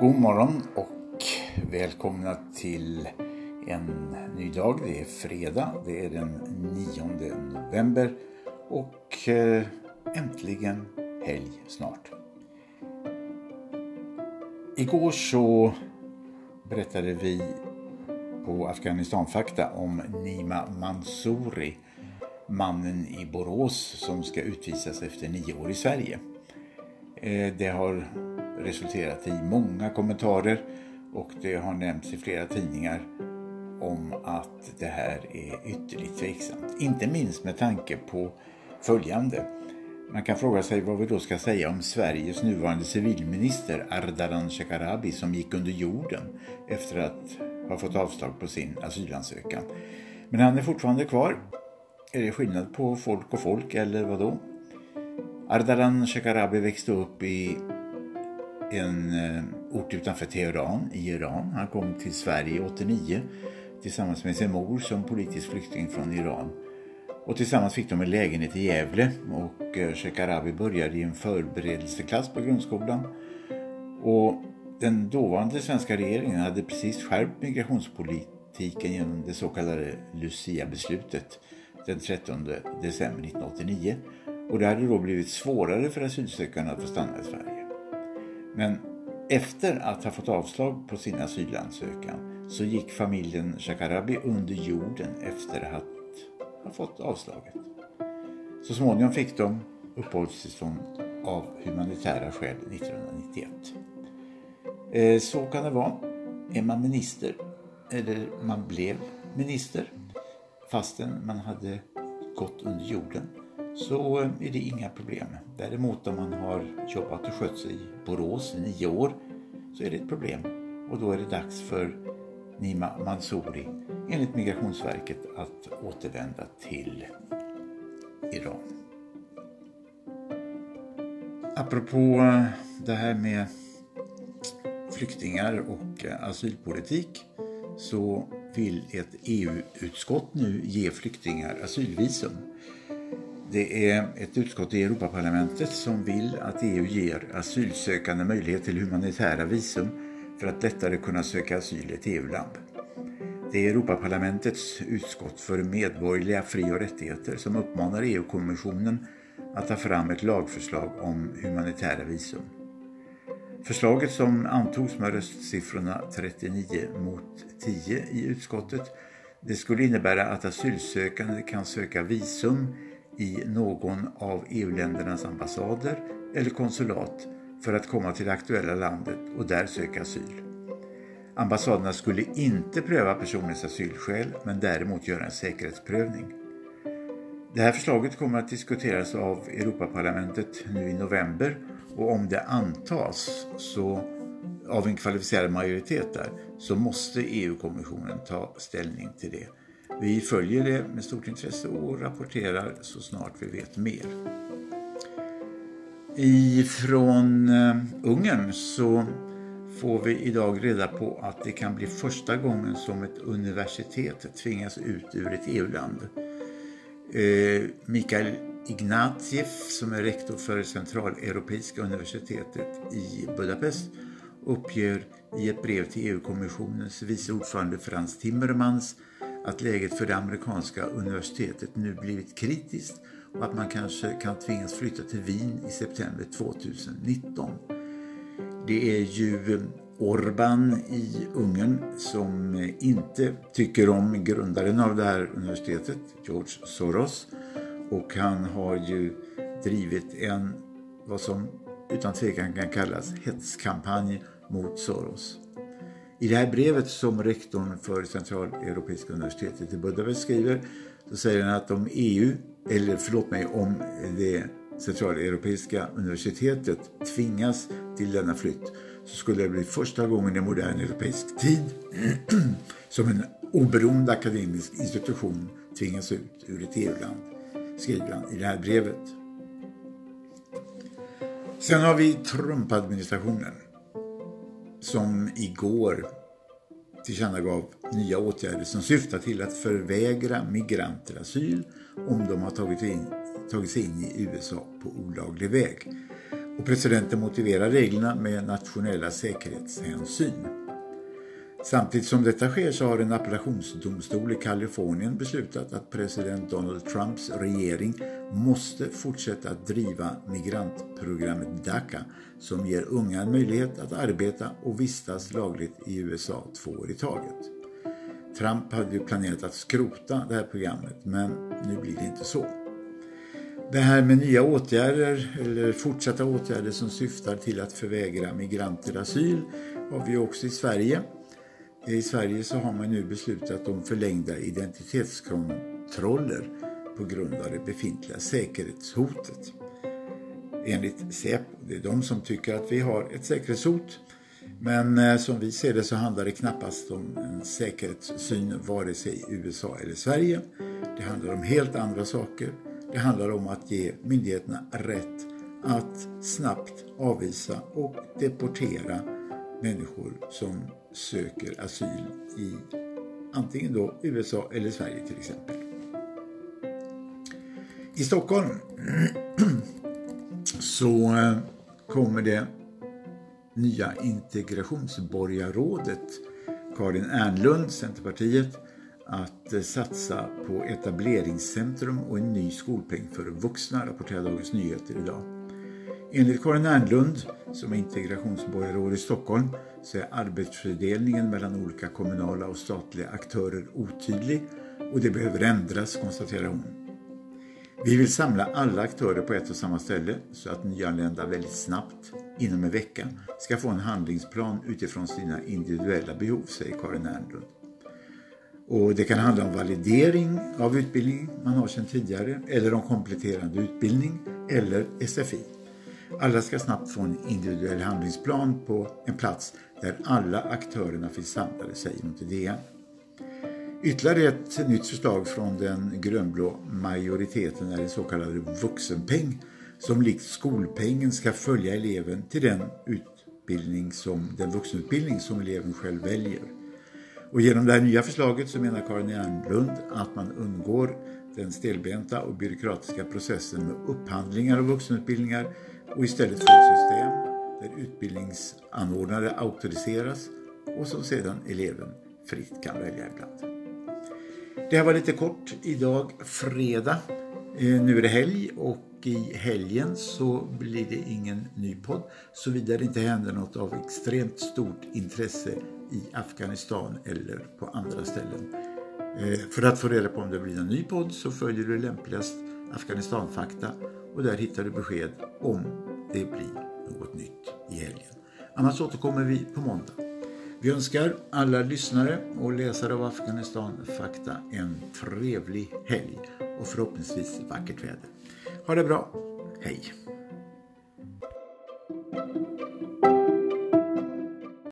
God morgon och välkomna till en ny dag. Det är fredag, det är den 9 november och eh, äntligen helg snart. Igår så berättade vi på Afghanistanfakta om Nima Mansouri, mannen i Borås som ska utvisas efter nio år i Sverige. Eh, det har resulterat i många kommentarer och det har nämnts i flera tidningar om att det här är ytterligt tveksamt. Inte minst med tanke på följande. Man kan fråga sig vad vi då ska säga om Sveriges nuvarande civilminister Ardalan Shekarabi som gick under jorden efter att ha fått avslag på sin asylansökan. Men han är fortfarande kvar. Är det skillnad på folk och folk eller vad då? Ardalan Shekarabi växte upp i en eh, ort utanför Teheran i Iran. Han kom till Sverige 89 tillsammans med sin mor som politisk flykting från Iran. Och tillsammans fick de en lägenhet i Gävle och eh, Shekarabi började i en förberedelseklass på grundskolan. Och den dåvarande svenska regeringen hade precis skärpt migrationspolitiken genom det så kallade Lucia-beslutet den 13 december 1989. Och det hade då blivit svårare för asylsökande att få stanna i Sverige. Men efter att ha fått avslag på sin asylansökan så gick familjen Shakarabi under jorden efter att ha fått avslaget. Så småningom fick de uppehållstillstånd av humanitära skäl 1991. Eh, så kan det vara. Är man minister, eller man blev minister, fastän man hade gått under jorden, så eh, är det inga problem. Däremot om man har jobbat och skött sig i Borås i nio år så är det ett problem. Och då är det dags för Nima Mansouri enligt Migrationsverket att återvända till Iran. Apropå eh, det här med flyktingar och eh, asylpolitik så vill ett EU-utskott nu ge flyktingar asylvisum. Det är ett utskott i Europaparlamentet som vill att EU ger asylsökande möjlighet till humanitära visum för att lättare kunna söka asyl i ett EU-land. Det är Europaparlamentets utskott för medborgerliga fri- och rättigheter som uppmanar EU-kommissionen att ta fram ett lagförslag om humanitära visum. Förslaget som antogs med röstsiffrorna 39 mot 10 i utskottet det skulle innebära att asylsökande kan söka visum i någon av EU-ländernas ambassader eller konsulat för att komma till det aktuella landet och där söka asyl. Ambassaderna skulle inte pröva personens asylskäl men däremot göra en säkerhetsprövning. Det här förslaget kommer att diskuteras av Europaparlamentet nu i november och om det antas så, av en kvalificerad majoritet där så måste EU-kommissionen ta ställning till det. Vi följer det med stort intresse och rapporterar så snart vi vet mer. Ifrån eh, Ungern så får vi idag reda på att det kan bli första gången som ett universitet tvingas ut ur ett EU-land. Eh, Mikael Ignatiev som är rektor för Centraleuropeiska universitetet i Budapest uppger i ett brev till EU-kommissionens vice ordförande Frans Timmermans att läget för det amerikanska universitetet nu blivit kritiskt och att man kanske kan tvingas flytta till Wien i september 2019. Det är ju eh, Orban i Ungern som eh, inte tycker om grundaren av det här universitetet, George Soros. Och han har ju drivit en, vad som utan tvekan kan kallas hetskampanj mot Soros. I det här brevet som rektorn för Centraleuropeiska universitetet i Budapest skriver så säger han att om EU, eller förlåt mig, om det Centraleuropeiska universitetet tvingas till denna flytt så skulle det bli första gången i modern europeisk tid som en oberoende akademisk institution tvingas ut ur ett EU-land, skriver han i det här brevet. Sen har vi Trump-administrationen som igår tillkännagav nya åtgärder som syftar till att förvägra migranter asyl om de har tagit, in, tagit sig in i USA på olaglig väg. Och presidenten motiverar reglerna med nationella säkerhetshänsyn. Samtidigt som detta sker så har en appellationsdomstol i Kalifornien beslutat att president Donald Trumps regering måste fortsätta att driva migrantprogrammet DACA som ger unga en möjlighet att arbeta och vistas lagligt i USA två år i taget. Trump hade ju planerat att skrota det här programmet men nu blir det inte så. Det här med nya åtgärder eller fortsatta åtgärder som syftar till att förvägra migranter asyl har vi också i Sverige. I Sverige så har man nu beslutat om förlängda identitetskontroller på grund av det befintliga säkerhetshotet. Enligt Säpo, det är de som tycker att vi har ett säkerhetshot. Men eh, som vi ser det så handlar det knappast om en säkerhetssyn vare sig i USA eller Sverige. Det handlar om helt andra saker. Det handlar om att ge myndigheterna rätt att snabbt avvisa och deportera människor som söker asyl i antingen då USA eller Sverige till exempel. I Stockholm så eh, kommer det nya integrationsborgarrådet Karin Ernlund, Centerpartiet, att eh, satsa på etableringscentrum och en ny skolpeng för vuxna, rapporterar Dagens Nyheter idag. Enligt Karin Ernlund, som är integrationsborgarråd i Stockholm, så är arbetsfördelningen mellan olika kommunala och statliga aktörer otydlig och det behöver ändras, konstaterar hon. Vi vill samla alla aktörer på ett och samma ställe så att nyanlända väldigt snabbt, inom en vecka, ska få en handlingsplan utifrån sina individuella behov, säger Karin Ernlund. Och det kan handla om validering av utbildning man har sedan tidigare eller om kompletterande utbildning eller SFI. Alla ska snabbt få en individuell handlingsplan på en plats där alla aktörerna finns samlade, säger hon till DN. Ytterligare ett nytt förslag från den grönblå majoriteten är en så kallad vuxenpeng som likt skolpengen ska följa eleven till den utbildning som, den vuxenutbildning som eleven själv väljer. Och genom det här nya förslaget så menar Karin Ernlund att man undgår den stelbenta och byråkratiska processen med upphandlingar av vuxenutbildningar och istället få ett system där utbildningsanordnare auktoriseras och som sedan eleven fritt kan välja ibland. Det här var lite kort idag fredag. Eh, nu är det helg och i helgen så blir det ingen ny podd såvida det inte händer något av extremt stort intresse i Afghanistan eller på andra ställen. Eh, för att få reda på om det blir en ny podd så följer du lämpligast Afghanistanfakta och där hittar du besked om det blir något nytt i helgen. Annars återkommer vi på måndag. Vi önskar alla lyssnare och läsare av Afghanistan Fakta en trevlig helg och förhoppningsvis vackert väder. Ha det bra. Hej!